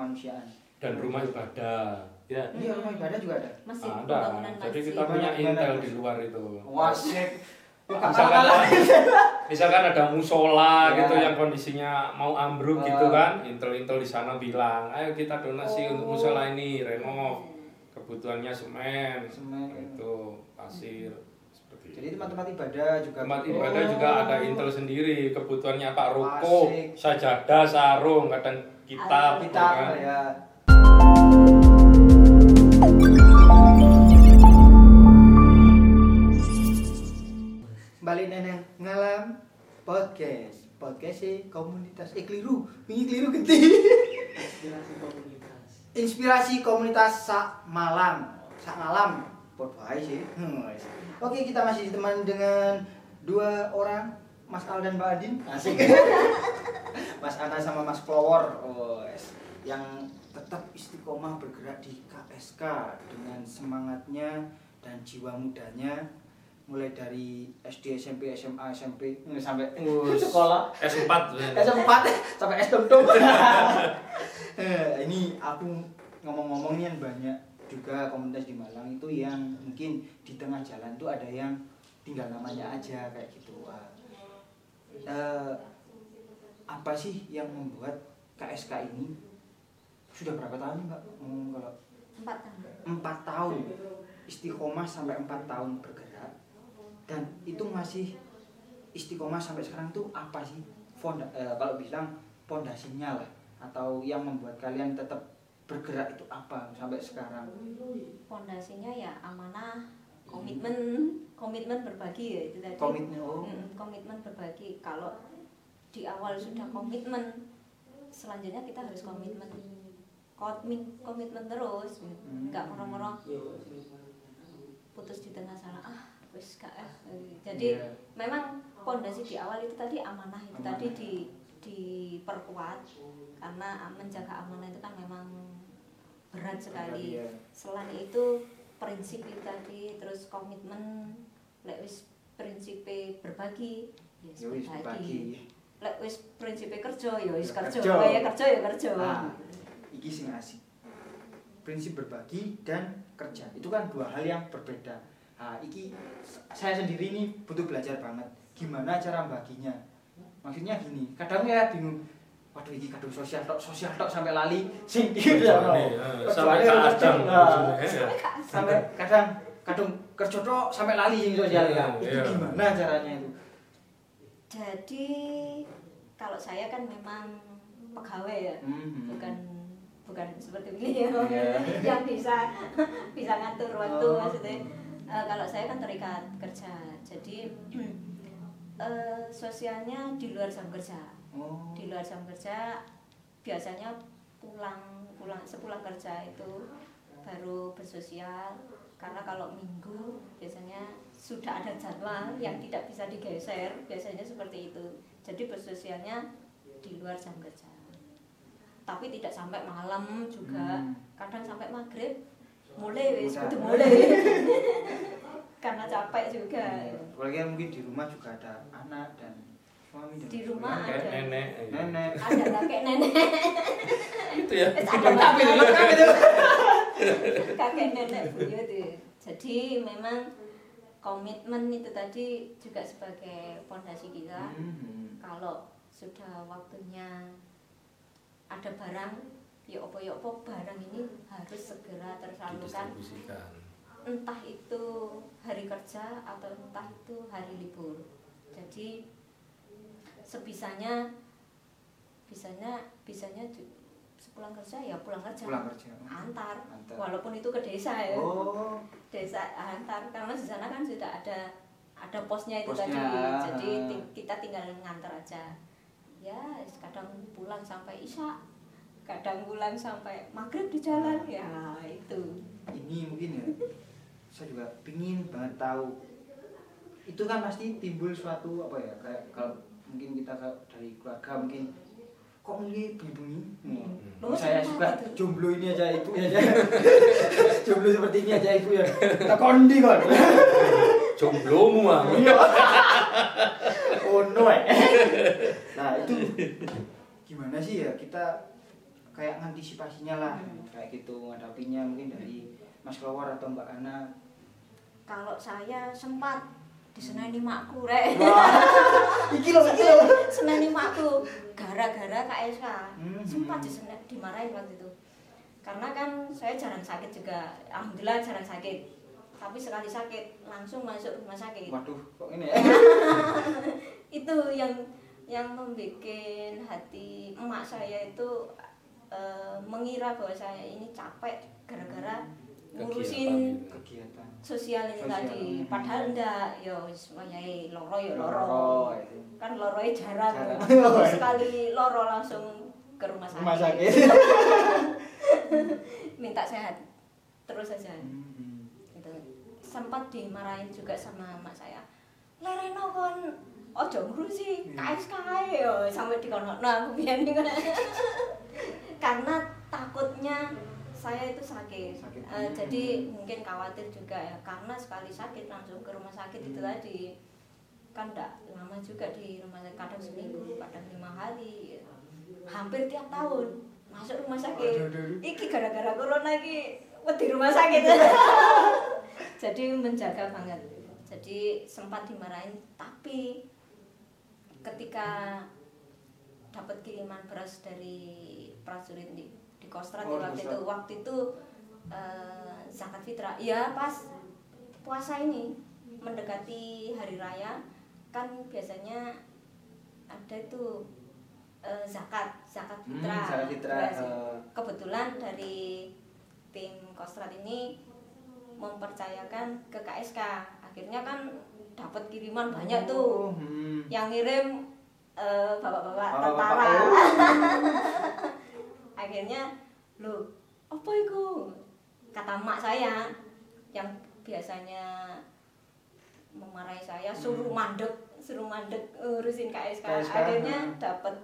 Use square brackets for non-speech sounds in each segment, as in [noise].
kemanusiaan dan rumah ibadah ya iya rumah ibadah juga ada masih ada pembangunan jadi masjid. kita punya intel di luar itu wasik misalkan misalkan ada musola Ya. gitu yang kondisinya mau ambruk Oh. gitu kan intel-intel di sana bilang ayo kita donasi untuk Oh. musola ini renov kebutuhannya semen Semen. itu pasir seperti jadi itu. tempat-tempat ibadah juga tempat gitu. ibadah juga ada intel sendiri kebutuhannya pak ruko sajadah sarung kadang kitab kita gitu kan. ya. Balik neneng ngalam podcast. Podcast sih komunitas. Eh keliru. Ini keliru gede inspirasi komunitas. Inspirasi komunitas sak malam. Sak malam. Sih. Hmm, wes. oke kita masih ditemani dengan dua orang Mas Al dan Mbak Adin. Asik. [laughs] Mas Ana sama Mas Flower oh, yang tetap istiqomah bergerak di KSK dengan semangatnya dan jiwa mudanya. Mulai dari SD SMP SMA SMP sampai sekolah. S4 S4 sampai S tum [laughs] Eh, ini aku ngomong-ngomong nih yang banyak juga komunitas di Malang itu yang mungkin di tengah jalan tuh ada yang tinggal namanya aja kayak gitu. Wah. Eh, apa sih yang membuat KSK ini sudah berapa tahun Mbak? Hmm, kalau empat tahun. Empat tahun. Istiqomah sampai empat tahun bergerak. Dan itu masih istiqomah sampai sekarang tuh apa sih? Fonda eh, kalau bilang pondasinya lah. Atau yang membuat kalian tetap bergerak itu apa sampai sekarang? Pondasinya ya amanah komitmen komitmen berbagi ya itu tadi komitmen oh Mm, komitmen berbagi kalau di awal sudah komitmen selanjutnya kita harus komitmen komitmen komitmen terus Hmm. nggak moro-moro putus di tengah sana ah wis gak eh. jadi Iya. memang pondasi di awal itu tadi amanah itu Amanah. tadi di diperkuat karena menjaga amanah itu kan memang berat sekali Iya. selain itu prinsip itu tadi terus komitmen lek wis prinsipe berbagi ya wis Ya wis, berbagi lek wis prinsipe kerja ya wis Ya kerja kerja. ya kerja ya kerja Nah, iki sing asik. Prinsip berbagi dan kerja. Itu kan dua hal yang berbeda. Nah, iki saya sendiri ini butuh belajar banget. Gimana cara baginya? Maksudnya gini, kadang ya bingung. Waduh, iki kadung sosial tok, sosial tok sampai lali. Sing iki ya. Kecuali, eh, sampai ke Adam Nah, ya. sampai kadang kadung kerja tok sampai lali sing sosial ya. Itu Iya. gimana caranya itu? jadi kalau saya kan memang pegawai ya Mhm. bukan bukan seperti ini ya Iya. [laughs] yang bisa [laughs] bisa ngatur waktu Oh. maksudnya Eh, kalau saya kan terikat kerja jadi [clears throat] eh, sosialnya di luar jam kerja Oh. di luar jam kerja biasanya pulang pulang sepulang kerja itu baru bersosial. Karena kalau minggu biasanya sudah ada jadwal yang tidak bisa digeser biasanya seperti itu. Jadi bersosialnya di luar jam kerja. Tapi tidak sampai malam juga. Hmm. kadang sampai maghrib mulai wis Udah. mulai. [laughs] Karena capek juga. Apalagi kan mungkin di rumah juga ada anak dan Di rumah Kakek, ada. nenek ya. nenek. ada kakek nenek itu ya kakek nenek buyut itu. Jadi memang komitmen itu tadi juga sebagai fondasi kita. Mhm. Kalau sudah waktunya ada barang, ya opo ya opo barang ini harus segera tersalurkan. Entah itu hari kerja atau entah itu hari libur. Jadi sebisanya bisanya bisanya sepulang kerja ya pulang kerja Pulang kerja. antar Antar. walaupun itu ke desa ya Oh. desa antar karena di sana kan sudah ada ada posnya itu Posnya, tadi jadi ting- kita tinggal ngantar aja ya kadang pulang sampai isya kadang pulang sampai maghrib di jalan ya itu Ini mungkin ya. Saya juga pingin banget tahu. Itu kan pasti timbul suatu apa ya kayak kalau mungkin kita ke- dari keluarga mungkin kok mungkin bunyi-bunyi Hmm. Oh, saya suka jomblo ini aja ibu ya [laughs] jomblo seperti ini aja ibu ya. Tak kondi kon [laughs] jomblomu ah. [laughs] Oh no eh. nah itu gimana sih ya kita kayak antisipasinya lah. Hmm. kayak gitu ngadapinya mungkin dari Mas Kelawar atau Mbak Ana. Kalau saya sempat diseneni makku rek. Iki loh iki loh [laughs] seneni makku. Gara-gara KSK Hmm. sempat disenen dimarahin waktu itu. Karena kan saya jarang sakit juga. Alhamdulillah jarang sakit. Tapi sekali sakit langsung masuk rumah sakit. Waduh kok ini ya? [laughs] Itu yang yang membuat hati emak saya itu eh, mengira bahwa saya ini capek gara-gara ngurusin Kegiatan. sosial ini Sosial. tadi padahal enggak yo semuanya loro yo loro Loro, itu. kan loronya jarang, Jarang. sekali loro langsung ke rumah sakit, rumah sakit [laughs] minta sehat terus saja Hmm. gitu. sempat dimarahin juga sama emak saya lereno kon ojo ngurusi. KSK ae yo sampai dikono nah aku iku. [laughs] karena takutnya saya itu sakit, Sakit. Eh, jadi mungkin khawatir juga ya karena sekali sakit langsung ke rumah sakit itu Hmm. tadi kan enggak lama juga di rumah sakit kadang seminggu kadang lima hari hampir tiap tahun masuk rumah sakit Aduh, aduh, aduh. iki gara-gara corona iki di rumah sakit [laughs] jadi menjaga banget jadi sempat dimarahin tapi ketika dapat kiriman beras dari prajurit di di Kostrad Oh, di waktu itu waktu itu eh, zakat fitrah. Ya pas puasa ini mendekati hari raya kan biasanya ada itu eh, zakat zakat Hmm, fitrah. zakat fitrah, eh. kebetulan dari tim Kostrad ini mempercayakan ke KSK akhirnya kan dapat kiriman banyak tuh. Oh, hmm. yang ngirim bapak-bapak Bapak-bapak, tentara. oh. [laughs] akhirnya lu apa itu kata mak saya yang biasanya memarahi saya suruh Hmm. mandek suruh mandek urusin KSK, KSK, akhirnya hmm. dapat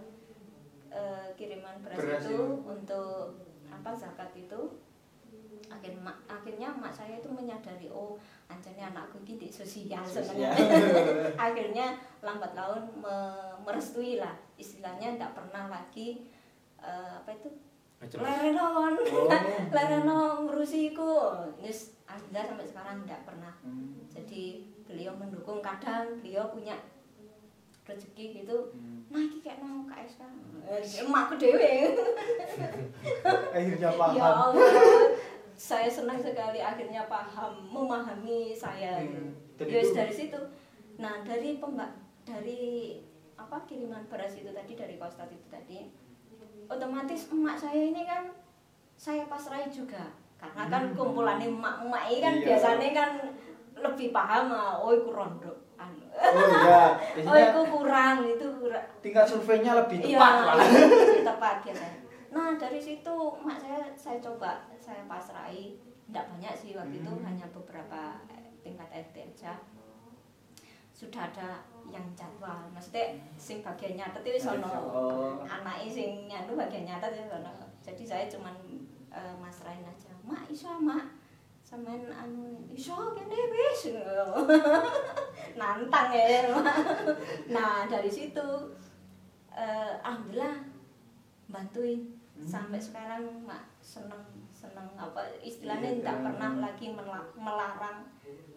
eh, kiriman beras, Beras itu itu. untuk apa zakat itu akhirnya mak, akhirnya mak saya itu menyadari oh anjani anakku ini sosial Sosial. [laughs] akhirnya lambat laun me- merestui lah istilahnya tidak pernah lagi eh, apa itu lerenon Oh. [laughs] lerenon ngurusiku. Yes, alhamdulillah sampai sekarang tidak pernah. Hmm. jadi beliau mendukung. Kadang beliau punya rezeki gitu. Hmm. nah ini kayak mau KSK Eh, emakku dewe [laughs] akhirnya ya paham. Allah. Saya senang sekali akhirnya paham memahami saya. Hmm, dan Yes, itu- dari situ. Nah dari pembak dari apa kiriman beras itu tadi dari kostat itu tadi otomatis emak saya ini kan saya pasrai juga karena kan Hmm. kumpulan emak-emak ini kan Iya. biasanya kan lebih paham ah, oh itu rondo anu. oh iya [laughs] oh itu kurang itu kurang tingkat surveinya lebih Iya, tepat lah lebih tepat biasanya. Nah dari situ mak saya saya coba saya pasrai, tidak banyak sih waktu itu Hmm. hanya beberapa tingkat RT aja. Sudah ada yang jadwal, maksudnya sing bagian nyatet itu sono, Oh. anaknya sing nyanu bagian nyatet itu sono. Jadi saya cuman eh, masrahin aja, mak iso mak, sampean anu iso kene wis. [laughs] Nantang ya. Mak. Nah dari situ eh, alhamdulillah bantuin Hmm. sampai sekarang mak seneng seneng apa istilahnya Iya, tidak kan. pernah lagi mela- melarang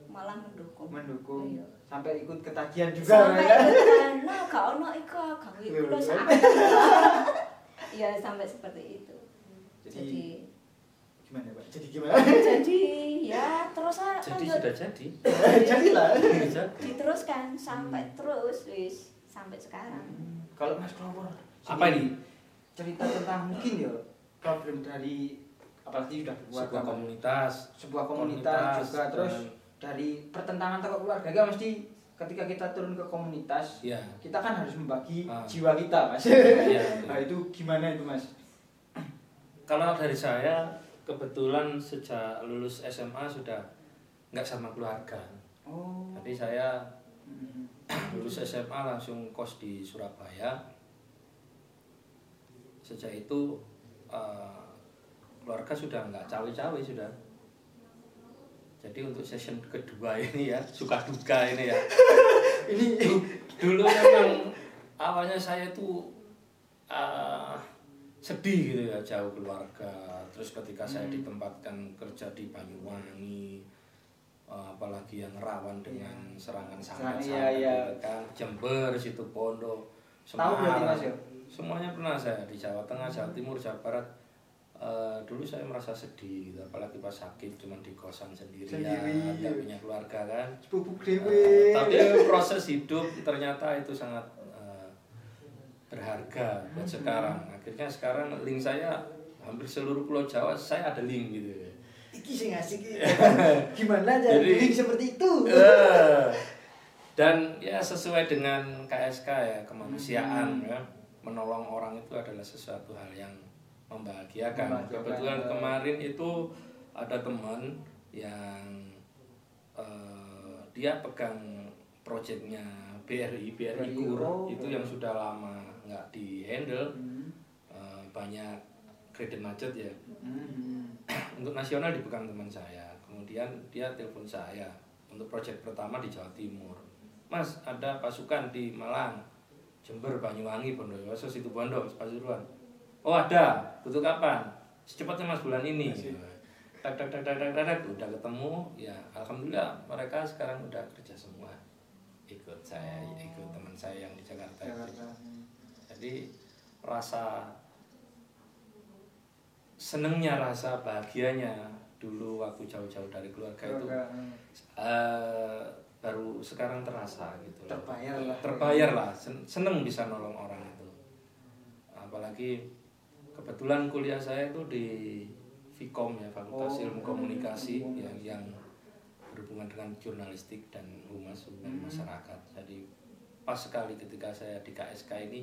malah mendukung mendukung Iya. sampai ikut ketagihan juga sampai ya. ikutan nah gak ono iku gawe [laughs] Iya, iya. sak ya sampai seperti itu jadi jadi gimana pak jadi gimana jadi ya terus Jadi lanjut. sudah jadi. [laughs] jadilah Bisa. diteruskan sampai Hmm. terus wis sampai sekarang kalau mas Kelawar Apa ini? cerita tentang mungkin ya problem dari apalagi sudah buat Sebuah komunitas. sebuah komunitas, juga dan- terus dari pertentangan antar keluarga kan mesti ketika kita turun ke komunitas ya kita kan harus membagi Ah. jiwa kita mas Iya. nah itu gimana itu mas Kalau dari saya kebetulan sejak lulus SMA sudah nggak sama keluarga. oh Jadi saya Hmm. lulus SMA langsung kos di Surabaya. Sejak itu eh, keluarga sudah nggak cawe-cawe sudah. Jadi untuk session kedua ini ya suka duka ini ya. [laughs] ini dulu [laughs] memang awalnya saya itu eh, sedih gitu ya jauh keluarga terus ketika saya Hmm. ditempatkan kerja di Banyuwangi eh, apalagi yang rawan dengan serangan Serang- sangat iya, iya. kan Jember situ Tahu berarti, Mas, ya? semuanya pernah saya di Jawa Tengah Jawa Timur Jawa Barat Eh, dulu saya merasa sedih gitu. apalagi pas sakit cuma di kosan sendirian Sendiri. nggak punya keluarga kan Bubuk dewe. tapi proses hidup ternyata itu sangat eh, berharga buat sekarang. Akhirnya sekarang link saya hampir seluruh pulau Jawa saya ada link gitu. Iki sih ngasih [laughs] Gimana Jadi- Jadi, seperti itu. Eh, Dan ya sesuai dengan KSK ya kemanusiaan Hmm. ya menolong orang itu adalah sesuatu hal yang membahagiakan. Membahagiakan, Kebetulan kemarin itu ada teman yang eh, dia pegang proyeknya BRI BRI Kur oh. itu yang sudah lama nggak di handle Hmm. Eh, banyak kredit macet ya Hmm. untuk nasional dipegang teman saya kemudian dia telepon saya untuk proyek pertama di Jawa Timur Mas ada pasukan di Malang Jember Banyuwangi Bondowoso situ Bondo Pasuruan oh ada butuh kapan secepatnya mas bulan ini tak tak tak tak tak tak, tak. udah ketemu ya alhamdulillah mereka sekarang udah kerja semua ikut saya ikut teman saya yang di Jakarta itu. Jakarta. Jadi rasa senengnya, rasa bahagianya dulu waktu jauh-jauh dari keluarga itu Keluarga, hmm. eh, baru sekarang terasa gitu. Terbayar lah. Terbayar lah, sen- seneng bisa nolong orang itu. Apalagi kebetulan kuliah saya itu di Vkom ya, Fakultas Oh. Ilmu Komunikasi yang yang berhubungan dengan jurnalistik dan humas hubungan Hmm. masyarakat. Jadi pas sekali ketika saya di KSK ini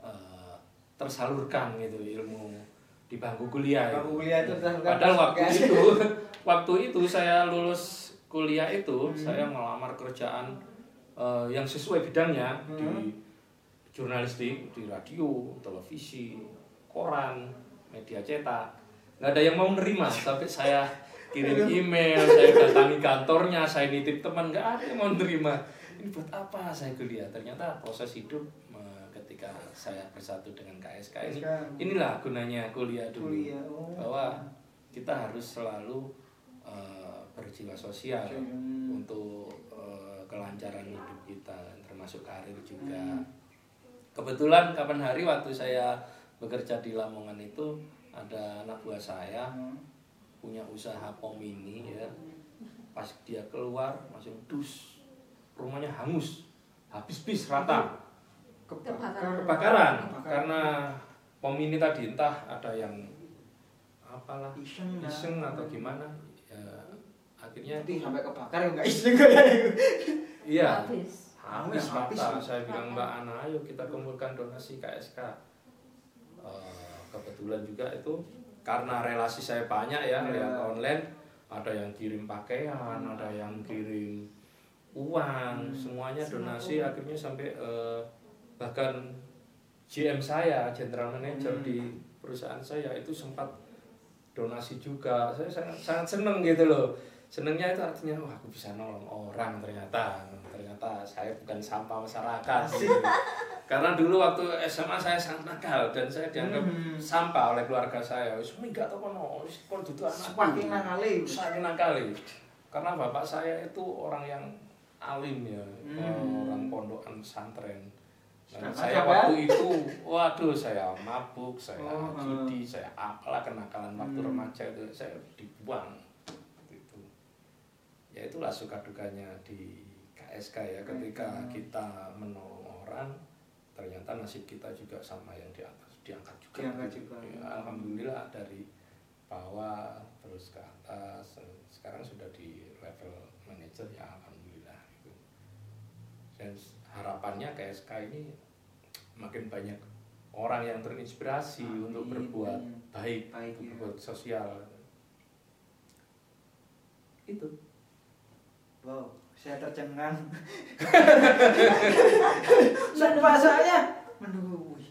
eh, tersalurkan gitu ilmu di bangku kuliah. Bangku kuliah itu tersalurkan Padahal waktu KSK. itu [laughs] waktu itu saya lulus kuliah itu Hmm. saya melamar kerjaan eh, yang sesuai bidangnya Hmm. di jurnalistik, di radio, televisi, koran, media cetak. Nggak ada yang mau nerima [laughs] sampai saya kirim email, saya datangi kantornya, saya nitip teman, nggak ada yang mau nerima. Ini buat apa saya kuliah? Ternyata proses hidup ketika saya bersatu dengan KSK ini, inilah gunanya kuliah dulu. Kuliah, oh. Bahwa kita harus selalu eh, berjiwa sosial Hmm. untuk eh, kelancaran hidup kita, termasuk karir juga. Hmm. Kebetulan kapan hari waktu saya bekerja di Lamongan itu ada anak buah saya Hmm. punya usaha pom ini ya. Pas dia keluar langsung dus rumahnya hangus, habis bis rata Kebakar. kebakaran karena pom ini tadi entah ada yang apalah Iseng lah. iseng atau gimana ya akhirnya Nanti sampai kebakar enggak iseng kayak iya habis habis Habis, rata habis. saya bilang mbak Ana ayo kita kumpulkan donasi KSK kebetulan juga itu karena relasi saya banyak ya Iya. lewat online ada yang kirim pakaian ada yang kirim uang semuanya donasi akhirnya sampai eh, bahkan GM saya general manager Hmm. di perusahaan saya itu sempat donasi juga. Saya sangat sangat seneng gitu loh. Senengnya itu artinya wah aku bisa nolong orang ternyata ternyata saya bukan sampah masyarakat gitu. [laughs] karena dulu waktu SMA saya sangat nakal dan saya dianggap Hmm. sampah oleh keluarga saya wis minggat apa no wis kon dudu anakku Saking nakale. saking nakali karena bapak saya itu orang yang alim ya Hmm. orang pondokan pesantren Sedangkan saya waktu itu, waduh saya mabuk, saya Oh, judi, saya apalah kenakalan waktu Hmm. remaja itu saya dibuang. Gitu. Ya itulah suka dukanya di KSK ya ketika Hmm. kita menolong orang, ternyata nasib kita juga sama yang di atas diangkat juga. Diangkat juga. Ya, Alhamdulillah dari bawah terus ke atas, sekarang sudah di level manajer ya alhamdulillah. Gitu. Dan harapannya KSK ini makin banyak orang yang terinspirasi Amin. untuk berbuat baik, Baik, untuk ya. berbuat sosial. Itu. Wow, saya tercengang. Sumpah [laughs] saya menunggu. Wih,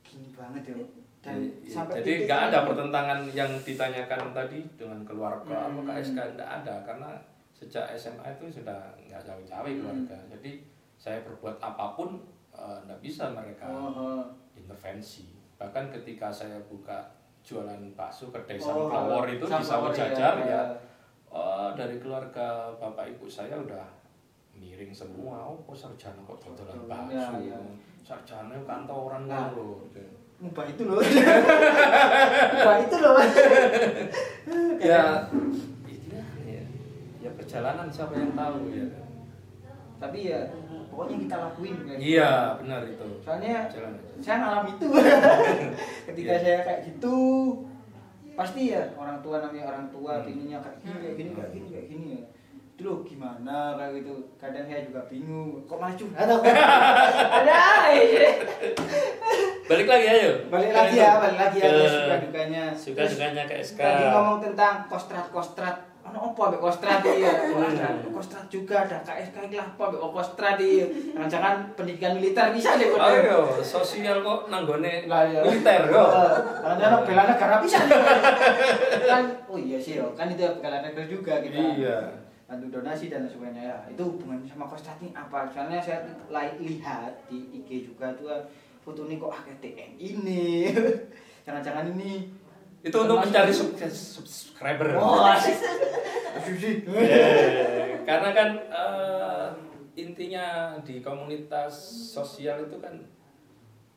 gini banget ya. Dan Ya, sampai jadi nggak ada pertentangan yang ditanyakan tadi dengan keluarga Hmm. apa KSK nggak ada karena sejak SMA itu sudah nggak jauh-jauh Hmm. keluarga. Jadi saya berbuat apa pun eh, nggak bisa mereka Oh, oh. intervensi bahkan ketika saya buka jualan bakso kedai Oh, sunflower itu di sawah jajar iya. ya oh, dari keluarga bapak ibu saya udah miring semua oh kok sarjana kok dodolan Iya, bakso iya. sarjana kantoran Nah. ngono Mubah itu loh. [laughs] Mubah itu loh. [laughs] ya iya ya ya perjalanan siapa yang tahu ya Tapi ya pokoknya kita lakuin guys. iya benar itu Soalnya Jalan. saya ngalami itu. [laughs] Ketika Iya. saya kayak gitu pasti ya orang tua namanya orang tua Hmm. pinginnya kayak gini kayak gini kayak gini kayak gini ya. Itu loh gimana kayak gitu. Kadang saya juga bingung. Kok malah curhat aku? Ada. balik lagi ayo Balik lagi ya, balik lagi ya suka dukanya. suka dukanya ke SK Tadi ngomong tentang kostrat kostrat. Ono apa ambek kostrat. Ada kostrat juga ada KSK iki lah apa ambek kostrat iya? Jangan pendidikan militer bisa deh kok. ayo sosial kok nanggone iya. militer kok Kalau jangan bela negara [laughs] bisa. kan oh iya sih kan itu bela negara juga kita. iya Bantu donasi dan sebagainya ya. Itu hubungannya sama kostrat ini apa? Soalnya saya li- lihat di IG juga tuh foto ini kok akeh TNI [laughs] ini. Jangan-jangan ini itu untuk mencari sukses subscriber Oh, [laughs] asik. Asik. Eh, karena kan eh, intinya di komunitas sosial itu kan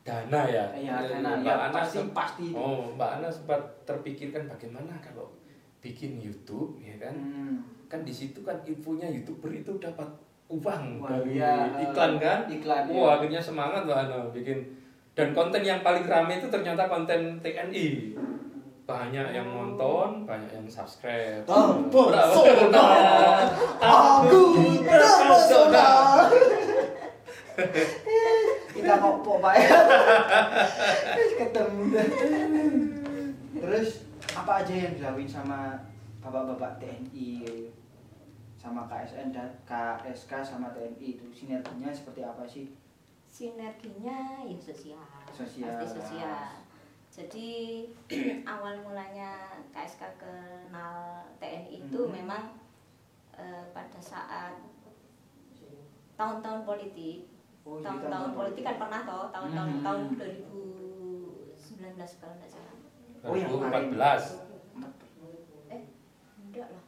dana ya. Iya, Eh, dana. Mbak Ya, Ana pasti- pasti itu. Oh, Mbak Ana sempat terpikirkan bagaimana kalau bikin YouTube ya kan? Hmm. Kan di situ kan infonya YouTuber itu dapat uang Wah, dari iya, iklan kan? iklan, Wah, iya. akhirnya semangat Mbak Ana bikin dan konten yang paling rame itu ternyata konten TNI. Banyak yang nonton, banyak yang subscribe. Terpesona. Terpesona. Aku terpesona. Kita ngopo pak ya. Ketemu. Terus apa aja yang dilakuin sama bapak-bapak TNI sama KSN dan KSK sama TNI itu sinerginya seperti apa sih? sinerginya ya sosial, Sosial. pasti sosial jadi [clears throat] awal mulanya KSK kenal TNI itu Mhm. memang eh, pada saat tahun-tahun politik. Oh, iya, tahun-tahun politik kan pernah toh tahun-tahun Mhm. tahun 2019 kalau nggak salah. Oh, yang kemarin. 2014 eh enggak lah.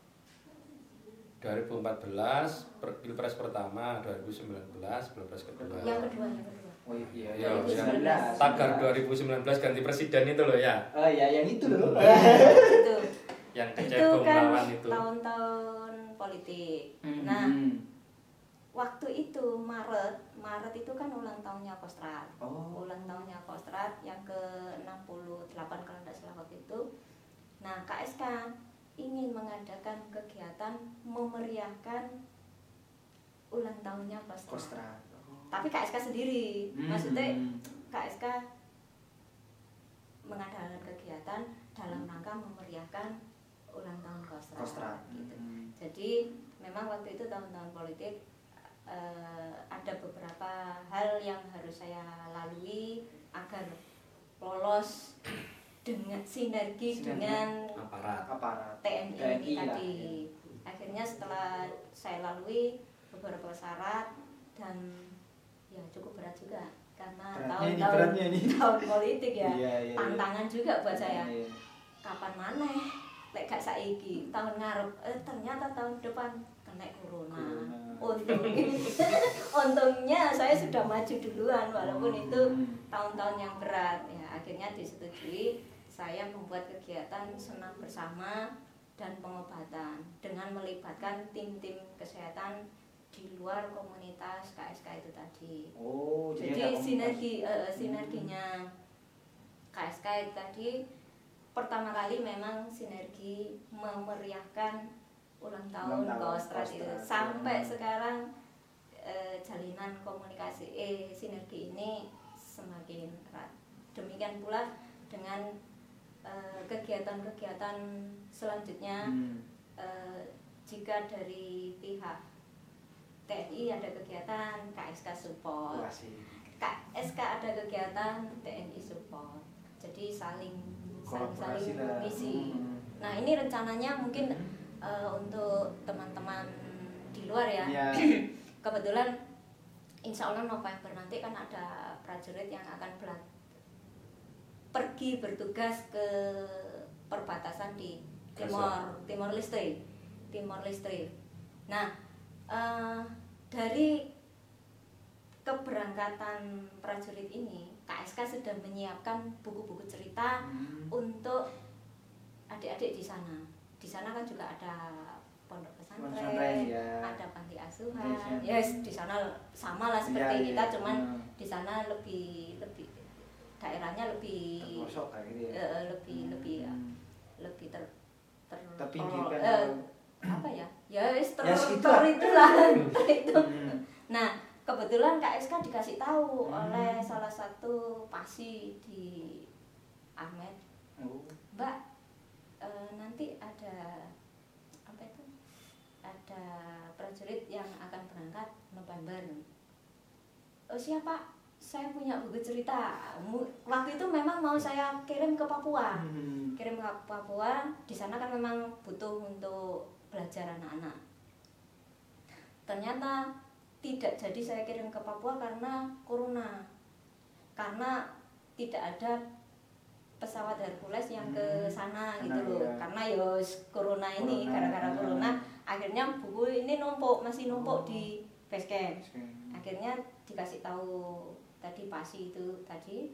2014 per- pilpres pertama 2019 pilpres kedua. Yang kedua yang kedua Oh iya, Iya, yang yang 19. tagar 2019 ganti presiden itu loh ya Oh iya, yang itu loh. itu yang itu kan lawan itu tahun-tahun politik Hmm. nah waktu itu Maret Maret itu kan ulang tahunnya Kostrad Oh. ulang tahunnya Kostrad yang ke 68 kalau tidak salah waktu itu nah KSK ingin mengadakan kegiatan memeriahkan ulang tahunnya Kostrad, Kostra. Tapi KSK sendiri Hmm. maksudnya KSK mengadakan kegiatan dalam rangka memeriahkan ulang tahun Kostrad, Kostra. gitu. Hmm. Jadi memang waktu itu tahun-tahun politik eh, ada beberapa hal yang harus saya lalui agar lolos dengan sinergi, Sinergi. dengan aparat Aparat. TNI, TNI tadi. ya. Akhirnya setelah saya lalui beberapa syarat dan ya cukup berat juga karena tahun-tahun [laughs] tahun politik ya. Iya, iya, iya. tantangan juga buat saya. kapan maneh? Lek gak saiki tahun ngarep eh ternyata tahun depan kena corona. Corona. untungnya [laughs] untungnya saya sudah maju duluan walaupun Hmm. itu tahun-tahun yang berat. Ya akhirnya disetujui saya membuat kegiatan senam bersama dan pengobatan dengan melibatkan tim-tim kesehatan di luar komunitas KSK itu tadi Oh, jadi komunitas. sinergi eh, sinerginya KSK itu tadi pertama kali memang sinergi memeriahkan ulang tahun tahun Kostrad itu sampai Hmm. sekarang eh, jalinan komunikasi eh sinergi ini semakin erat demikian pula dengan kegiatan-kegiatan selanjutnya Hmm. eh, jika dari pihak TNI ada kegiatan KSK support. KSK ada kegiatan TNI support jadi saling saling lah. mengisi Hmm. nah ini rencananya mungkin eh, untuk teman-teman di luar ya Iya. [coughs] kebetulan insya Allah November nanti kan ada prajurit yang akan belat pergi bertugas ke perbatasan di. Timor Timor Leste Timor Leste nah eh, dari keberangkatan prajurit ini KSK sudah menyiapkan buku-buku cerita Hmm. untuk adik-adik di sana. Di sana kan juga ada pondok Pesantren, pesantren, ya. ada panti asuhan. Iya, Ya yes, di sana sama lah seperti Iya, iya. kita, cuman Hmm. di sana lebih lebih daerahnya lebih Terpelosok kayak gitu ya. eh, lebih lebih ya, Hmm. lebih ter ter Terpinggirkan atau- apa ya? Ya ter, Ya, ter lah. itulah [laughs] itu. Hmm. Nah, kebetulan KSK dikasih tahu Hmm. oleh salah satu pasi di Ahmed, Oh. Mbak, eh, nanti ada apa itu? Ada prajurit yang akan berangkat November. Oh siapa? Saya punya buku cerita. Waktu itu memang mau saya kirim ke Papua Hmm. kirim ke Papua di sana kan memang butuh untuk belajar anak-anak. Ternyata tidak jadi saya kirim ke Papua karena corona. Karena tidak ada pesawat Hercules yang ke Hmm, sana gitu loh. iya. karena ya corona ini Corona, gara-gara hmm. corona akhirnya buku ini numpuk masih numpuk di base camp. Akhirnya dikasih tahu tadi pasi itu tadi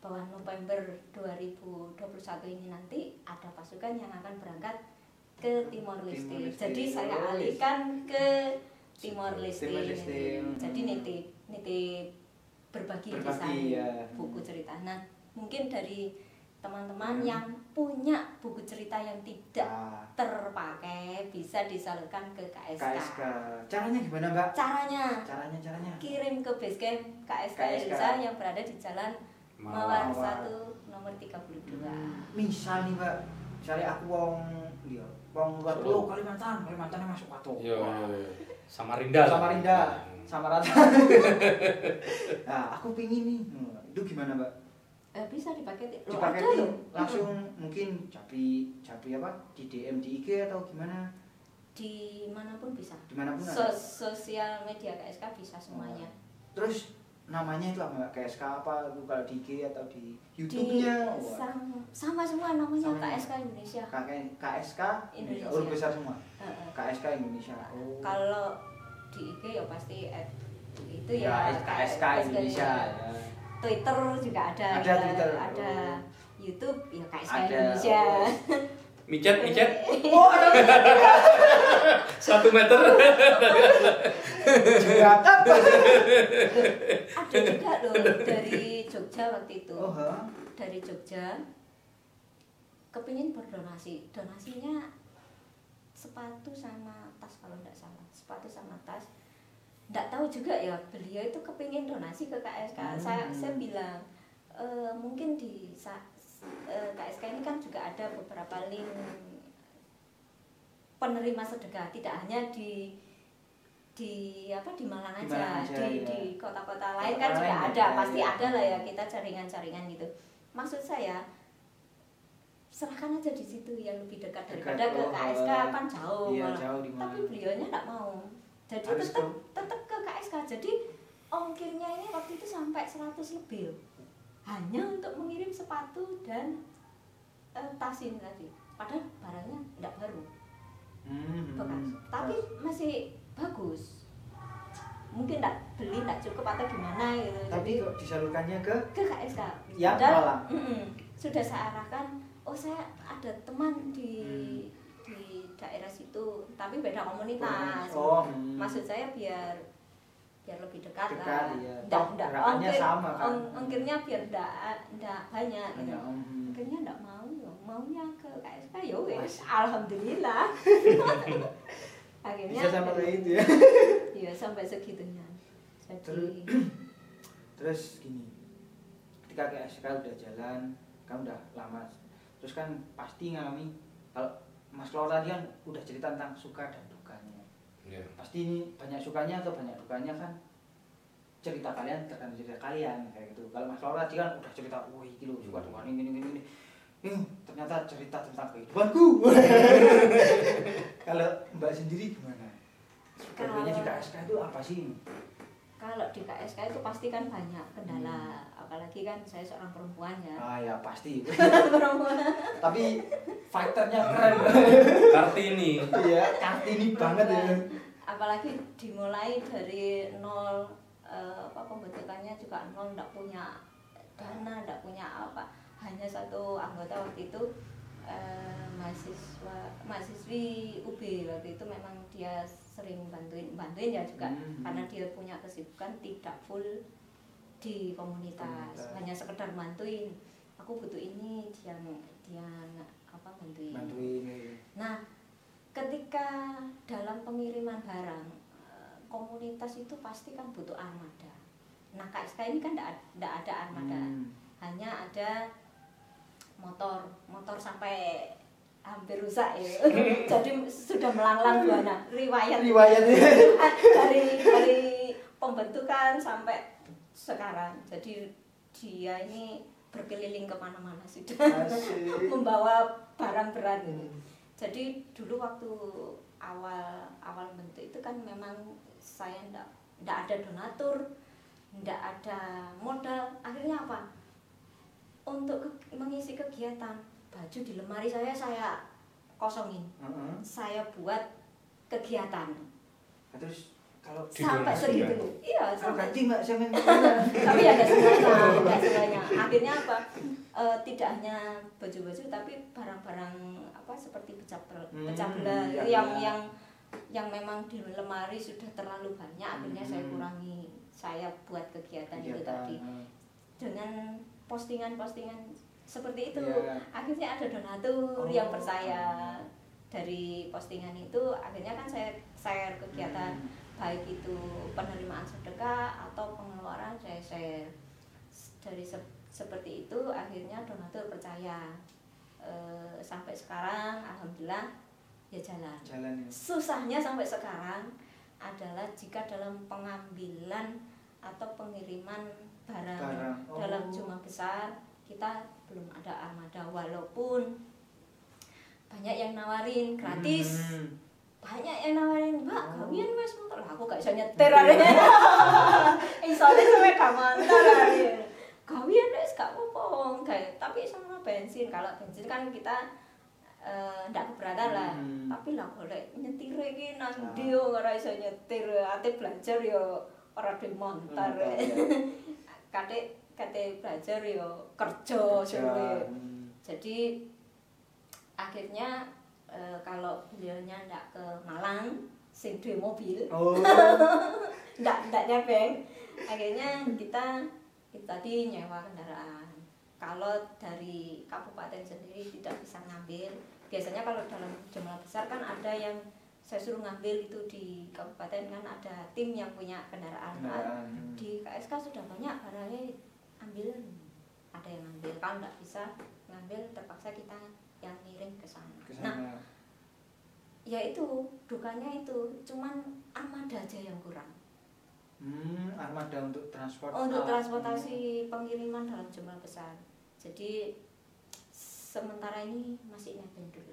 bahwa November 2021 ini nanti ada pasukan yang akan berangkat ke Timor Leste. Timor Leste. Jadi saya Oh, alihkan ke Timor Leste. Timor Leste. Jadi nitip nitip berbagi, Berbagi, kisah ya. buku cerita. Nah, mungkin dari teman-teman Hmm. yang punya buku cerita yang tidak Ah, terpakai bisa disalurkan ke KSK. KSK. Caranya gimana, Mbak? Caranya Caranya caranya. kirim ke base camp KSK, KSK. Indonesia yang berada di Jalan Mawar. Mawar 1 nomor 32. Misal nih, Mbak. Misalnya aku wong dia, wong luar Solo. pulau Kalimantan, Kalimantan masuk Pato. Yo, Samarinda. Samarinda, Samarinda. [laughs] nah, aku pingin nih. Hmm, Itu gimana, Mbak? Eh, bisa dipakai Dipaketin langsung mungkin capi capi apa di DM di IG atau gimana? di mana pun bisa. Di mana pun ada. Sos- sosial media KSK bisa semuanya. Terus namanya itu apa? KSK apa kalau di IG atau di YouTube-nya? Sama, sama semua namanya Sama. KSK Indonesia. KSK Indonesia. Indonesia. Oh, besar semua. Heeh. KSK Indonesia. Oh. Kalau di IG ya pasti at, itu ya, ya, KSK Indonesia ya. Twitter juga ada, Ada ya, Twitter. ada Oh. YouTube ya KSK Ada. Indonesia. Micet, micet. [laughs] Oh, ada [laughs] Satu meter. [laughs] juragan. ada juga loh dari Jogja waktu itu. Oh, dari Jogja. Kepingin berdonasi donasinya sepatu sama tas kalau tidak salah. Sepatu sama tas. Tidak tahu juga ya beliau itu kepingin donasi ke KSK saya Hmm. saya bilang "E, mungkin di sa- e, KSK ini kan juga ada beberapa link penerima sedekah. Tidak hanya di di apa di Malang Di aja, Malang aja, di ya. di kota-kota lain Kota kan juga lain ada ada, pasti ya. ada lah ya kita jaringan-jaringan gitu maksud saya serahkan aja di situ yang lebih dekat Dekat, daripada ke oh, KSK eh, kan jauh iya, malah. jauh di tapi beliaunya nggak mau jadi Harus tetap ke- tetap ke KSK jadi ongkirnya ini waktu itu sampai 100 lebih loh. hanya untuk mengirim sepatu dan eh, tas ini tadi padahal barangnya tidak baru Hmm, bekas hmm. tapi masih bagus mungkin tidak beli tidak cukup atau gimana gitu tapi kok disalurkannya ke ke KSK Yang Padahal, Malang. mm-mm, sudah saya arahkan oh saya ada teman di Hmm. di daerah situ tapi beda komunitas Oh, hmm. maksud saya biar biar lebih dekat, Dekat, lah iya. Nggak- Toh, nggak, gerakannya ongkir- sama, kan? ong- ongkirnya biar tidak tidak banyak gitu. Hanya, hmm. tidak mau maunya ke KSK ya wes alhamdulillah [laughs] akhirnya bisa sampai kayak itu ya. [laughs] Iya sampai segitunya. Jadi Terus- [clears throat] terus gini. Ketika KSK udah jalan kamu udah lama. Terus kan pasti ngalami kalau Mas Lor tadi kan udah cerita tentang suka dan dukanya. Iya. pasti ini banyak sukanya atau banyak dukanya kan cerita kalian tergantung cerita kalian kayak gitu. Kalau Mas Lor tadi kan udah cerita wah ini loh suka duka ini ini ini ini Eh, ternyata cerita tentang kehidupanku. [laughs] Kalau Mbak sendiri gimana? Berbedanya di KSK itu apa sih? Kalau di KSK itu pasti kan banyak kendala. Apalagi kan saya seorang perempuan ya. Ah ya pasti. [laughs] perempuan. Tapi fighternya keren. Kartini. Iya, Kartini banget ya. apalagi dimulai dari nol eh, apa pembentukannya juga nol nggak punya dana nggak punya apa hanya satu anggota waktu itu eh, mahasiswa mahasiswi UB waktu itu memang dia sering bantuin bantuin ya juga Hmm. karena dia punya kesibukan tidak full di komunitas Komunitas. hanya sekedar bantuin aku butuh ini dia dia apa bantuin Bantuin. ya. Nah, ketika dalam pengiriman barang, eh, komunitas itu pasti kan butuh armada. Nah, KSK ini kan tidak ada armada, Hmm. hanya ada motor, motor sampai hampir rusak ya. [laughs] Jadi sudah melanglang buana riwayat Riwayat ya. [laughs] dari dari pembentukan sampai sekarang. Jadi dia ini berkeliling ke mana-mana sudah [laughs] membawa barang berat ini. Jadi dulu waktu awal awal bentuk itu kan memang saya ndak ndak ada donatur, ndak ada modal. Akhirnya apa? Untuk ke- mengisi kegiatan baju di lemari saya saya kosongin. Heeh. Saya buat kegiatan Nah, Terus kalau sampai segitu. Iya, kalau sampai ganti mbak saya [laughs] tapi ada semuanya ada akhirnya apa Eh, tidak hanya baju-baju tapi barang-barang apa seperti pecah Hmm, pecah belah iya, yang iya. yang yang memang di lemari sudah terlalu banyak akhirnya saya Hmm. kurangi saya buat kegiatan, itu Kegiatan, tadi heeh. dengan postingan-postingan seperti itu Iya. akhirnya ada donatur Oh. yang percaya dari postingan itu akhirnya kan saya share kegiatan Hmm. baik itu penerimaan sedekah atau pengeluaran saya share dari se- seperti itu akhirnya donatur percaya Eh, sampai sekarang alhamdulillah ya jalan jalan ya. susahnya sampai sekarang adalah jika dalam pengambilan atau pengiriman barang, Barang. Oh. dalam jumlah besar kita belum ada armada walaupun banyak yang nawarin gratis Hmm. banyak yang nawarin mbak Oh. gawian wes motor lah aku gak bisa nyetir arenya isolasi sampai gak mantar gawian wes gak apa-apa kayak tapi sama bensin kalau bensin kan kita eh, ndak keberatan lah Hmm. tapi lah golek nyetir iki nang Ah. ndi yo ora iso nyetir ate belajar yo ora di montar Montar, ya. [laughs] kate kate belajar yo kerja Kerja. sore Hmm. jadi akhirnya eh, kalau beliaunya ndak ke Malang sing duwe mobil Oh. [laughs] ndak ndak akhirnya kita itu tadi nyewa kendaraan kalau dari kabupaten sendiri tidak bisa ngambil biasanya kalau dalam jumlah besar kan ada yang saya suruh ngambil itu di kabupaten kan ada tim yang punya kendaraan Kendaraan. Hmm. di KSK sudah banyak barangnya ambil ada yang ngambil kalau nggak bisa ngambil terpaksa kita yang ngirim ke sana nah ya itu dukanya itu cuman armada aja yang kurang Hmm, armada untuk transport. untuk Ah. transportasi pengiriman dalam jumlah besar jadi sementara ini masih nebeng dulu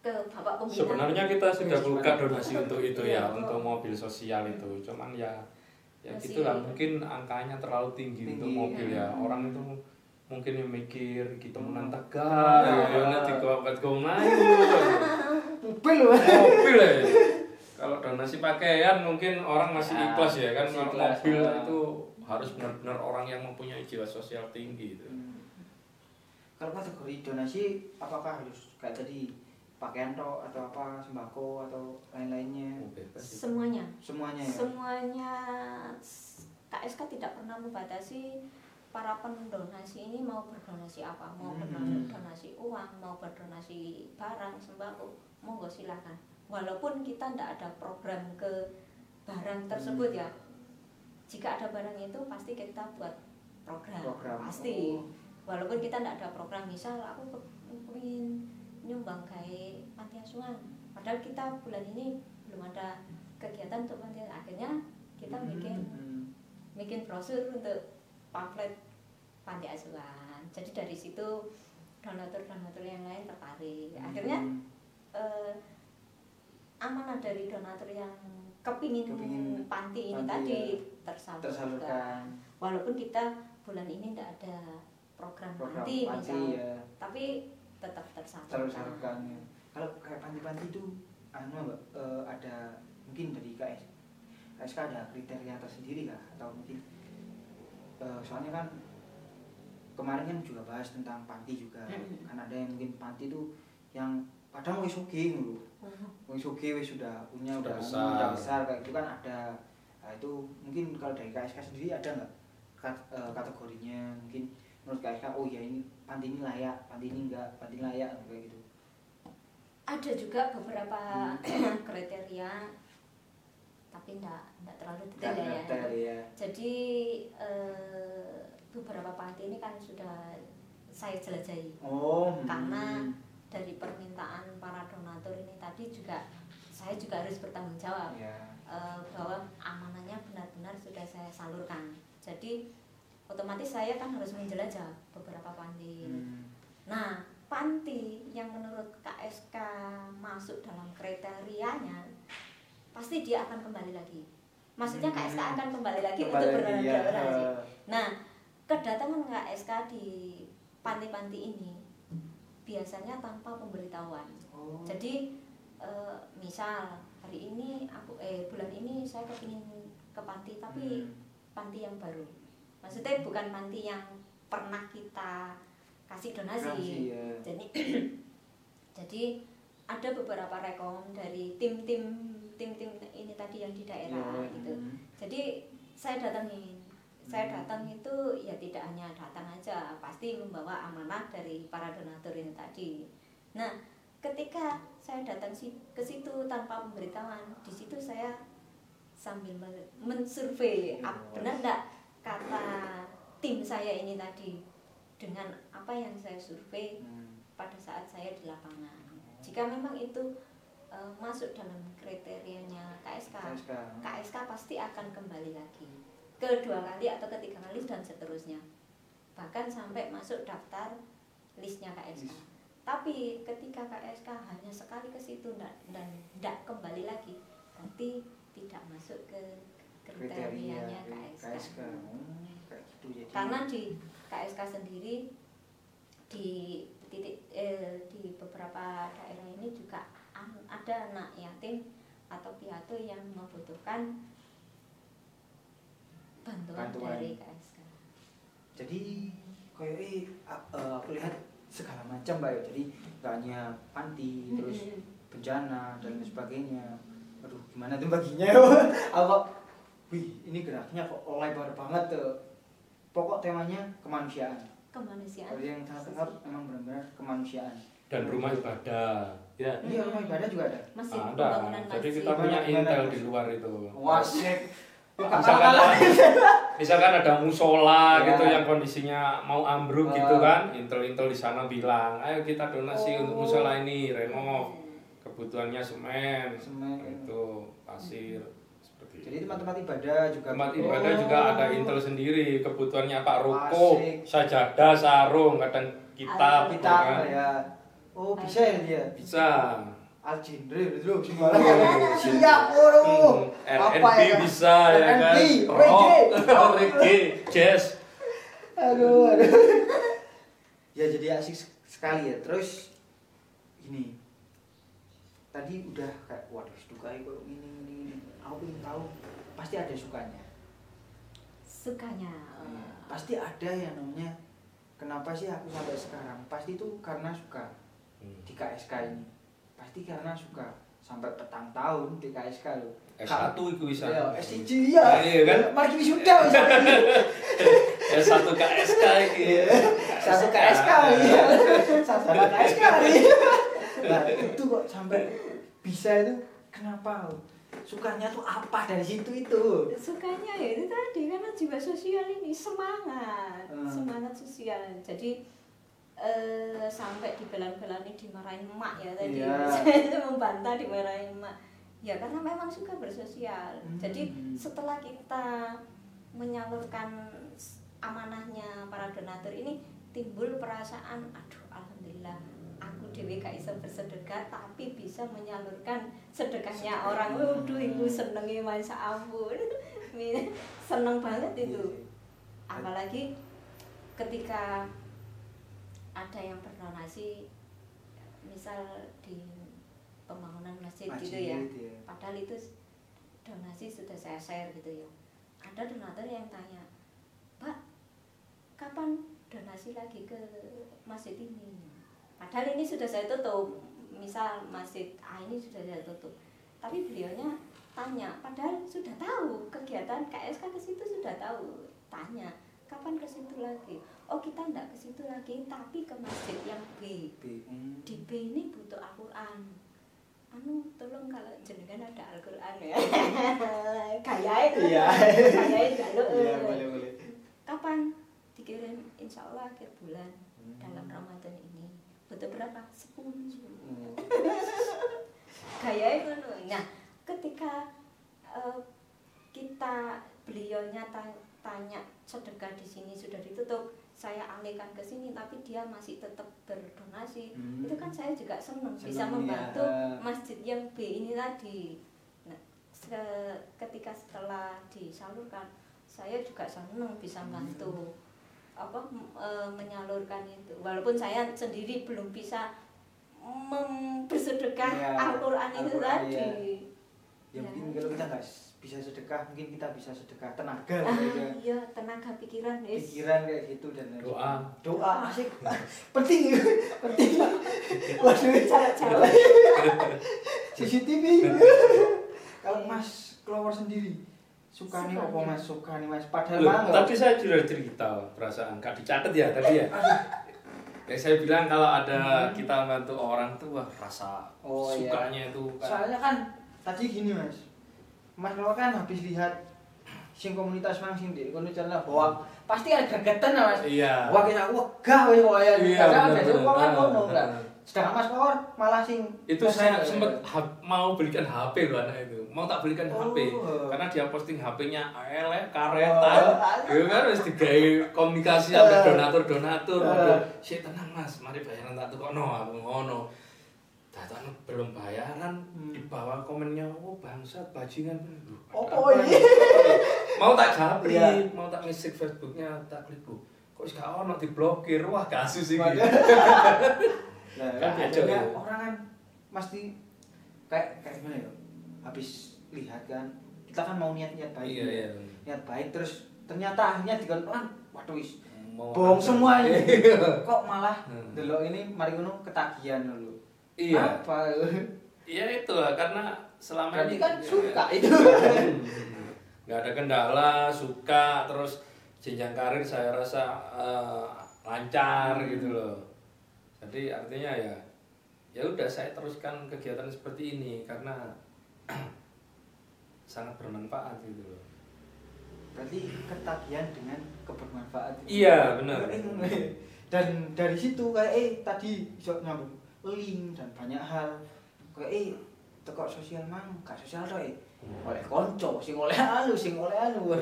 ke bapak pembina Sebenarnya kita sudah buka donasi untuk itu Iya, ya, betul. untuk mobil sosial itu. Cuman ya ya Masih- gitulah mungkin angkanya terlalu tinggi, untuk Tinggi, mobil ya. ya. Orang itu mungkin yang mikir kita Hmm. menang tegar, Ah. ya nanti kau buat kau. Mobil loh. mobil ya. Kalau donasi pakaian mungkin orang masih Ah, ikhlas ya kan kalau ikhlas, mobil ah. itu harus benar-benar orang yang mempunyai jiwa sosial tinggi itu. Hmm. Kalau kategori donasi apakah harus kayak tadi pakaian toh atau apa sembako atau lain-lainnya Oh, semuanya semuanya ya. semuanya KSK tidak pernah membatasi para pendonasi ini mau berdonasi apa mau Hmm. berdonasi uang mau berdonasi barang sembako monggo silakan walaupun kita tidak ada program ke barang tersebut Hmm. ya jika ada barang itu pasti kita buat program, Program. pasti Oh. walaupun kita tidak ada program misal aku ke- pengen nyumbang kayak panti asuhan padahal kita bulan ini belum ada kegiatan untuk panti akhirnya kita bikin Hmm. bikin brosur untuk pamflet panti asuhan jadi dari situ donatur-donatur yang lain tertarik akhirnya Hmm. eh, amanah dari donatur yang kepingin, Kepingin panti ini panti, tadi ya. tersalurkan. tersalurkan Walaupun kita bulan ini tidak ada program, program panti, panti misal, ya tapi tetap tersalurkan. tersalurkan ya. kalau kayak panti-panti itu anu mbak eh, ada mungkin dari KS KSK ada kriteria tersendiri kah atau mungkin eh, soalnya kan kemarin kan juga bahas tentang panti juga Mm-mm. kan ada yang mungkin panti itu yang kadang wis oke dulu wis oke wis sudah punya Sudah udah besar. anu, udah besar kayak itu kan ada nah, itu mungkin kalau dari KSK sendiri ada nggak kat- eh, kategorinya mungkin menurut KSK oh ya ini panti ini layak panti ini enggak panti ini layak kayak gitu Ada juga beberapa Hmm. [clears throat] kriteria, tapi tidak tidak terlalu detail ya. detail ya Jadi eh, beberapa panti ini kan sudah saya jelajahi. oh hmm. Karena dari permintaan para donatur ini tadi juga saya juga harus bertanggung jawab ya eh, bahwa amanahnya benar-benar sudah saya salurkan. Jadi otomatis saya kan harus menjelajah beberapa panti. Hmm. Nah, panti yang menurut KSK masuk dalam kriterianya pasti dia akan kembali lagi. Maksudnya Hmm. KSK akan kembali lagi Kembali untuk ya. berdonasi. Nah, kedatangan KSK di panti-panti ini biasanya tanpa pemberitahuan. Oh. Jadi eh, misal hari ini aku eh bulan ini saya kepingin ke panti tapi Hmm. panti yang baru. Maksudnya bukan panti yang pernah kita kasih donasi. Donasi, ya. Jadi [clears throat] jadi ada beberapa rekom dari tim-tim tim-tim ini tadi yang di daerah Ya, gitu. hmm. Jadi saya datangin. Saya Hmm. datang itu ya tidak hanya datang aja, pasti membawa amanah dari para donatur ini tadi. Nah, ketika saya datang si- ke situ tanpa pemberitahuan, di situ saya sambil men- mensurvei Oh. ap- benar enggak kata tim saya ini tadi dengan apa yang saya survei Hmm. pada saat saya di lapangan. Jika memang itu eh, masuk dalam kriterianya KSK, KSK. KSK pasti akan kembali lagi kedua kali atau ketiga kali dan seterusnya bahkan sampai masuk daftar listnya KSK List. tapi ketika KSK hanya sekali ke situ dan dan tidak kembali lagi berarti tidak masuk ke kriterianya KSK, KSK. Oh, kayak gitu jadi. karena di KSK sendiri di titik eh, di beberapa daerah ini juga ada anak yatim atau piatu yang membutuhkan bantuan, Bantuan. dari KSK. jadi kayak eh, a- eh, aku lihat segala macam mbak ya jadi nggak hanya panti terus bencana dan lain sebagainya aduh gimana tuh baginya [laughs] aku kok, wih ini geraknya kok lebar banget tuh. Pokok temanya kemanusiaan. Kemanusiaan. kalau yang sangat dengar memang benar-benar kemanusiaan. Dan rumah ibadah ya. Iya rumah ibadah juga ada. Masih ada. pembangunan jadi kita punya intel di luar itu. Wasik. Misalkan [laughs] misalkan ada musola Ya. gitu yang kondisinya mau ambruk Ah. gitu kan intel-intel di sana bilang ayo kita donasi untuk Oh. musola ini renov kebutuhannya semen. Semen. itu pasir seperti jadi itu. tempat-tempat ibadah juga tempat gitu. ibadah juga ada intel sendiri kebutuhannya pak ruko sajadah sarung kadang kitab kita kan. ya. Oh bisa ya dia? Bisa. Al genre bro sembarang siap bro. Hmm, apa R&B ya? bisa ya kan? Rock reggae. reggae jazz. Aduh aduh. Ya jadi asik sekali ya. Terus ini. Tadi udah kayak waduh dukai ini ini aku ingin tahu pasti ada sukanya. Sukanya. Iya, pasti ada yang namanya kenapa sih aku sampai sekarang? Pasti itu karena suka Hmm. di KSK ini. Pasti karena suka sampai petang tahun di KSK loh S1 itu bisa. Ya S1 iya. Iya kan? mari ini sudah S1 [laughs] KSK Iya. satu KSK iya. Satu KSK iya. nah itu kok sampai bisa itu? Kenapa sukanya tuh apa dari situ itu Sukanya ya itu tadi karena jiwa sosial ini semangat, Hmm. semangat sosial. Jadi eh, sampai dibelan-belani dimarahin emak ya tadi. Iya. [laughs] Saya itu membantah dimarahin emak. Ya karena memang suka bersosial. Hmm. Jadi setelah kita menyalurkan amanahnya para donatur ini timbul perasaan aduh alhamdulillah dewi gak iso bersedekah tapi bisa menyalurkan sedekahnya orang. Waduh ibu senengnya mas. Ampun. [laughs] Seneng banget itu. apalagi ketika ada yang berdonasi misal di pembangunan masjid, gitu ya. Masjid, ya. padahal itu donasi sudah saya share gitu ya. Ada donatur yang tanya pak kapan donasi lagi ke masjid ini padahal ini sudah saya tutup. Misal masjid A ini sudah saya tutup. Tapi beliaunya tanya padahal sudah tahu kegiatan KSK ke situ sudah tahu. Tanya kapan ke situ lagi? Oh kita enggak ke situ lagi tapi ke masjid yang B. B. Hmm. di B ini butuh Al-Quran. Anu tolong kalau jenengan ada Al-Quran ya. [laughs] Gayain. Iya. gayain kalau Iya, boleh boleh. kapan? Dikirim insya Allah akhir bulan Hmm. dalam Ramadan ini butuh berapa sepuluh Hmm. [laughs] gayain ngono nah ketika eh, kita beliaunya ta- tanya sedekah di sini sudah ditutup saya alihkan ke sini tapi dia masih tetap berdonasi Hmm. itu kan saya juga senang bisa Seneng, membantu ya. masjid yang B ini tadi nah se- ketika setelah disalurkan saya juga senang bisa Hmm. Apa eh, menyalurkan itu walaupun saya sendiri belum bisa bersedekah Ya, Al-Quran itu Al-Quran, tadi ya. Ya. Ya mungkin kalau kita nggak bisa sedekah, mungkin kita bisa sedekah tenaga, ah, gitu ya. iya tenaga pikiran yes. pikiran kayak gitu dan Doa. doa asik [laughs] penting [laughs] penting [laughs] waduh Cara-cara. CCTV kalau Mas keluar sendiri suka nih Suka apa. Mas suka nih Mas padahal Loh, tadi saya sudah cerita perasaan gak dicatat ya tadi ya. Ya, saya bilang kalau ada kita bantu orang tuh wah rasa Hmm. Oh, iya. sukanya itu kan. soalnya kan tadi gini Mas Mas kalau kan habis lihat sing komunitas mang sing di kono channel bahwa pasti ada gregetan lah, Mas Iya. wah kita wegah wis kaya Iya, karena ada kan Ah, ngono ah, kan ah. Sedangkan Mas Power malah sing itu saya sempat ha- mau belikan HP loh anak itu mau tak belikan Oh. HP karena dia posting HP-nya elek karet Oh. gitu kan harus digawe komunikasi sampai Eh. donatur donatur Eh. waduh sih tenang mas mari bayaran tak tuh no aku ngono Datang belum bayaran Hmm. di bawah komennya oh bangsat bajingan Oh, oh, iya. mau tak japri Iya. mau tak ngisik Facebooknya tak klik kok gak ono diblokir wah kasus ini. [laughs] Nah, kan biasanya ya. orang kan pasti kayak kayak gimana ya? Habis lihat kan, kita kan mau niat-niat baik. iya iya Niat baik terus ternyata akhirnya dikontrol waduh wis Mau bohong semua ini. [laughs] Iya. Kok malah Hmm. delok ini mari ngono ketagihan dulu. Iya. Apa? Iya itu lah karena selama Berarti ini kan suka itu. [laughs] nggak ada kendala suka terus jenjang karir saya rasa eh, lancar gitu loh jadi artinya ya ya udah saya teruskan kegiatan seperti ini karena [clears throat] sangat bermanfaat gitu loh Berarti ketagihan dengan kebermanfaatan. Iya, benar. Dan dari situ kayak eh tadi iso nyambung link dan banyak hal. Kayak eh tekok sosial mang, gak sosial toh eh. Oleh konco, sing oleh anu, sing oleh anu.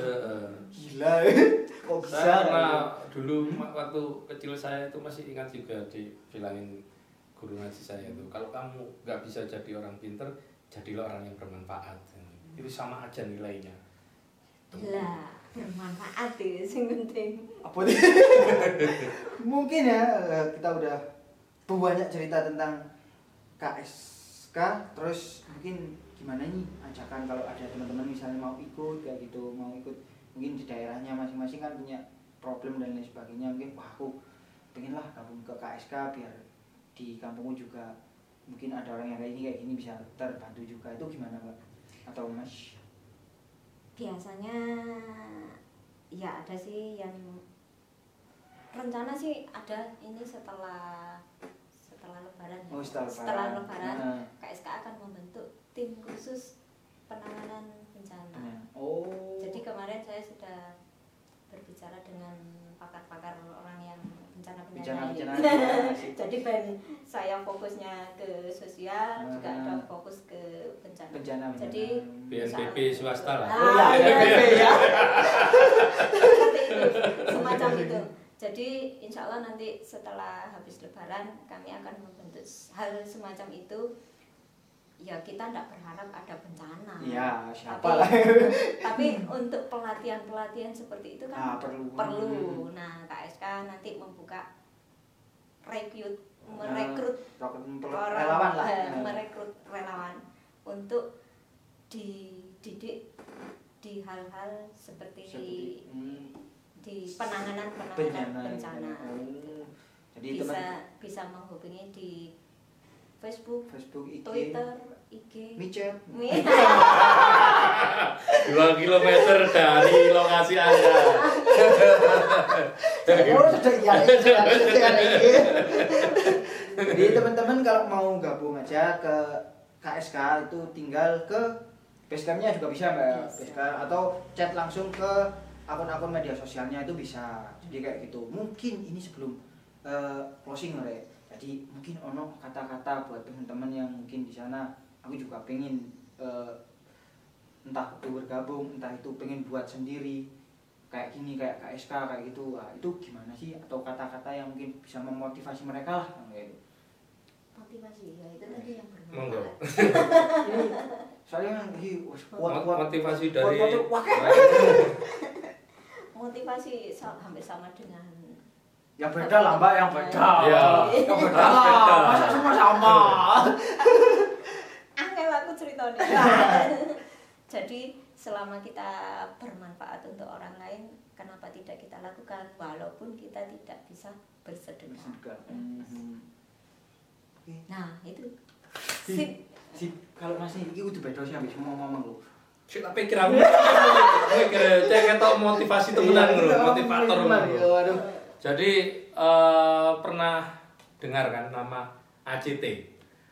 Gila. [laughs] Kok bisa? saya pernah dulu waktu kecil saya itu masih ingat juga dibilangin guru ngaji saya itu kalau kamu nggak bisa jadi orang pinter jadilah orang yang bermanfaat itu sama aja nilainya lah bermanfaat ya sing penting apa nih? [laughs] Mungkin ya eh, kita udah banyak cerita tentang KSK terus mungkin gimana nih ajakan kalau ada teman-teman misalnya mau ikut kayak gitu mau ikut mungkin di daerahnya masing-masing kan punya problem dan lain sebagainya mungkin wah aku pengen lah gabung ke KSK biar di kampungku juga mungkin ada orang yang kayak ini kayak ini bisa terbantu juga itu gimana pak atau mas biasanya ya ada sih yang rencana sih ada ini setelah setelah lebaran ya. Oh, setelah lebaran. lebaran Nah. KSK akan membentuk tim khusus penanganan bencana. Oh. Jadi kemarin saya sudah berbicara dengan pakar-pakar orang yang bencana bencana, Bencana- jadi ben saya fokusnya ke sosial juga Ah. ada fokus ke bencana, bencana bencana. jadi BNPB swasta lah. Ah, Oh, iya, iya, BNPB ya. seperti itu semacam itu. Jadi insya Allah nanti setelah habis lebaran kami akan membentuk hal semacam itu. Ya kita tidak berharap ada bencana. Iya, siapa tapi, lah. [laughs] tapi [laughs] untuk pelatihan-pelatihan seperti itu Ah, kan perlu. perlu. Nah KSK nanti membuka rekrut merekrut Rocket Empel- orang relawan lah. eh, Nah. merekrut relawan untuk dididik di hal-hal seperti, Seperti, hmm, di penanganan penanganan bencana. bencana, Oh. Jadi bisa teman bisa menghubungi di Facebook, Facebook, IG, Twitter, IG. micet. Mi- Dua kilometer dari lokasi anda. Oh, sudah iya, iya. Jadi teman-teman kalau mau gabung aja ke KSK itu tinggal ke Basecampnya juga bisa mbak. Basecamp atau chat langsung ke akun-akun media sosialnya itu bisa. Jadi kayak gitu. Mungkin ini sebelum eh, closing ya. Jadi mungkin ono kata-kata buat teman-teman yang mungkin di sana. Aku juga pengen eh, entah itu bergabung, entah itu pengen buat sendiri kayak gini kayak KSK kayak gitu Wah, itu gimana sih atau kata-kata yang mungkin bisa memotivasi mereka lah kayak gitu. motivasi ya itu tadi yang Monggo. bermanfaat. [laughs] ini soalnya kuat kuat Motivasi dari kuat, kuat, wah, motivasi hampir sama dengan yang beda lah mbak yang beda Iya. yang beda beda. masa semua sama angel aku ceritanya jadi selama kita bermanfaat untuk orang lain kenapa tidak kita lakukan walaupun kita tidak bisa bersedekah. Oke. nah itu Si, sip si kalau masih ini udah beda sih habis mau ngomong lu Sik tak pikir aku. [laughs] Pikir cek ketok motivasi temenan Iya, lho, kita motivator lho. temenan, aduh. Jadi eh, pernah dengar kan nama ACT?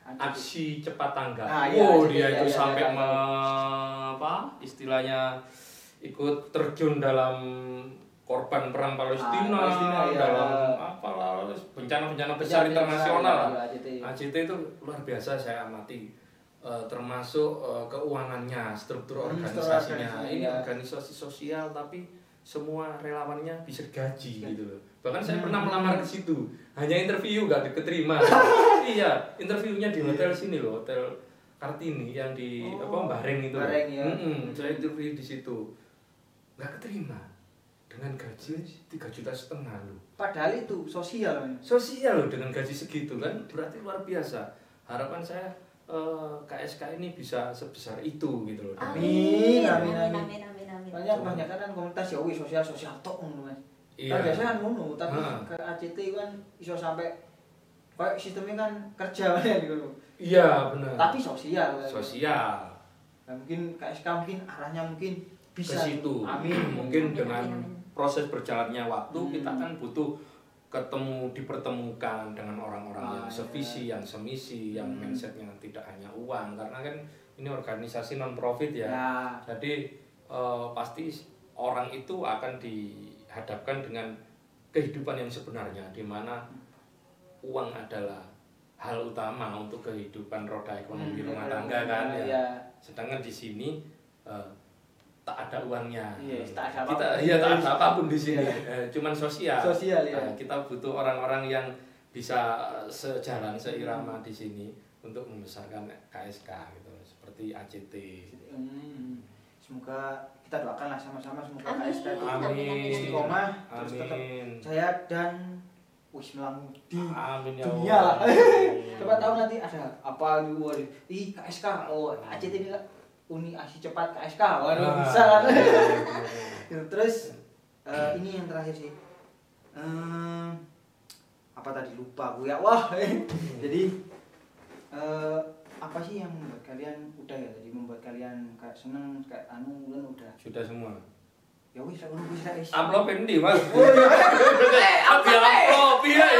Aksi Cepat Tanggap. Ah, iya, oh, ACT, dia iya, itu iya, sampai iya. me- apa? Istilahnya ikut terjun dalam korban perang Palestina, Ah, Palestina, iya. dalam apalah bencana-bencana besar internasional. iya, ACT. ACT itu luar biasa saya amati. Eh, termasuk eh, keuangannya, struktur Hmm, organisasinya. organisasi, Ini iya. organisasi sosial tapi semua relawannya bisa gaji Iya. gitu loh. Bahkan saya Hmm. pernah melamar ke situ, hanya interview gak diterima. [laughs] iya, interviewnya di hotel sini loh, hotel Kartini yang di Oh, apa Bareng itu. loh. Bareng, ya. Mm-mm, saya interview di situ, nggak keterima dengan gaji tiga juta setengah loh. padahal itu sosial. Sosial loh dengan gaji segitu kan berarti luar biasa. Harapan saya eh, KSK ini bisa sebesar itu gitu loh. Amin, amin, amin amin. amin amin amin banyak banyak kan komunitas ya wis sosial sosial tok ngono mas Iya. kan biasanya kan ngono tapi Heeh. ke ACT kan iso sampai kayak sistemnya kan kerja kan [laughs] gitu Iya benar. tapi sosial kan. sosial Nah, mungkin KSK mungkin arahnya mungkin ke bisa situ. amin [clears throat] Mungkin Amin, dengan amin, amin. proses berjalannya waktu Hmm. kita kan butuh ketemu dipertemukan dengan orang-orang yang Ah, sevisi, yang semisi, yang Hmm. mindsetnya tidak hanya uang karena kan ini organisasi non profit ya. ya Jadi eh, pasti orang itu akan dihadapkan dengan kehidupan yang sebenarnya di mana uang adalah hal utama untuk kehidupan roda ekonomi Hmm, rumah ya, tangga kan ya. ya. Sedangkan di sini eh, tak ada uangnya. Iya, tak ada kita apa pun. iya tak ada apa pun di sini. Iya. Eh, cuman sosial. Sosial, ya. Nah, kita butuh orang-orang yang bisa sejalan seirama di sini untuk membesarkan KSK gitu seperti ACT. Hmm. Semoga kita doakan lah sama-sama semoga Amin. KSK itu Amin. istiqomah terus tetap jaya dan wis melanggudi Amin ya dunia lah. Allah. [laughs] Coba tahu nanti ada apa di luar. Ih, KSK. Oh, ACT ini lah. Uni Asi Cepat KSK. Waduh, Ah, bisa kan. iya, iya, iya. Gitu, Terus eh, ini yang terakhir sih. Ehm, apa tadi lupa gue ya. Wah. [laughs] Jadi eh, apa sih yang membuat kalian udah ya tadi membuat kalian kayak seneng kayak anu kan udah. Sudah semua. Ya wis aku nunggu sih guys. Amplop ini mas. Oh iya. [laughs] Di amplop iya. [laughs]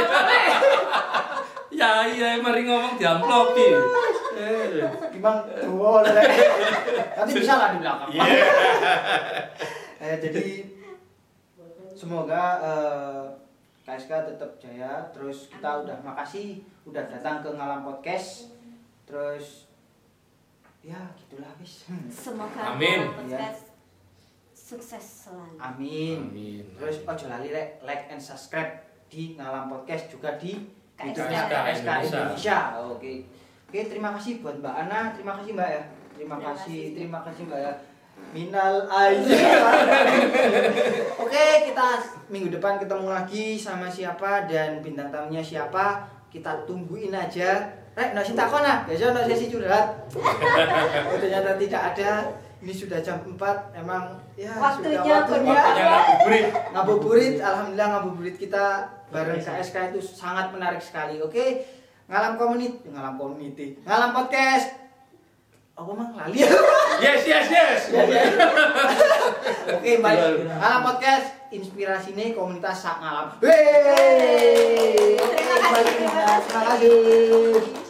Ya iya mari ngomong di amplop Eh. Gimana? Tuh, nanti bisa lah di belakang. Iya. [laughs] Eh, jadi semoga eh, KSK tetap jaya. Terus kita udah makasih udah datang ke Ngalam Podcast. Terus ya gitulah wis. Hmm. semoga Amin. podcast sukses selalu. Amin. Amin. Terus ojo lali like, like and subscribe di Ngalam Podcast juga di YouTube-nya KSK Indonesia. Indonesia. Oke. Oke, terima kasih buat Mbak Ana, terima kasih Mbak ya. Terima Terima kasih, kasih. terima kasih Mbak ya. Minal aizin. Oke, kita minggu depan ketemu lagi sama siapa dan bintang tamunya siapa. Kita tungguin aja. Rek, nasi takon ah, biasa nasi sesi curhat. [laughs] Oh, ternyata tidak ada. Ini sudah jam 4, emang ya Waktunya sudah waktunya. Waktunya ngabuburit. ngabuburit alhamdulillah ngabuburit kita bareng KSK itu sangat menarik sekali oke ngalam community ngalam community ngalam podcast apa mang lali [laughs] Yes, yes, yes. Ya, ya. [laughs] oke baik ngalam podcast inspirasi nih komunitas sak ngalam Wey! Terima kasih, terima kasih. terima kasih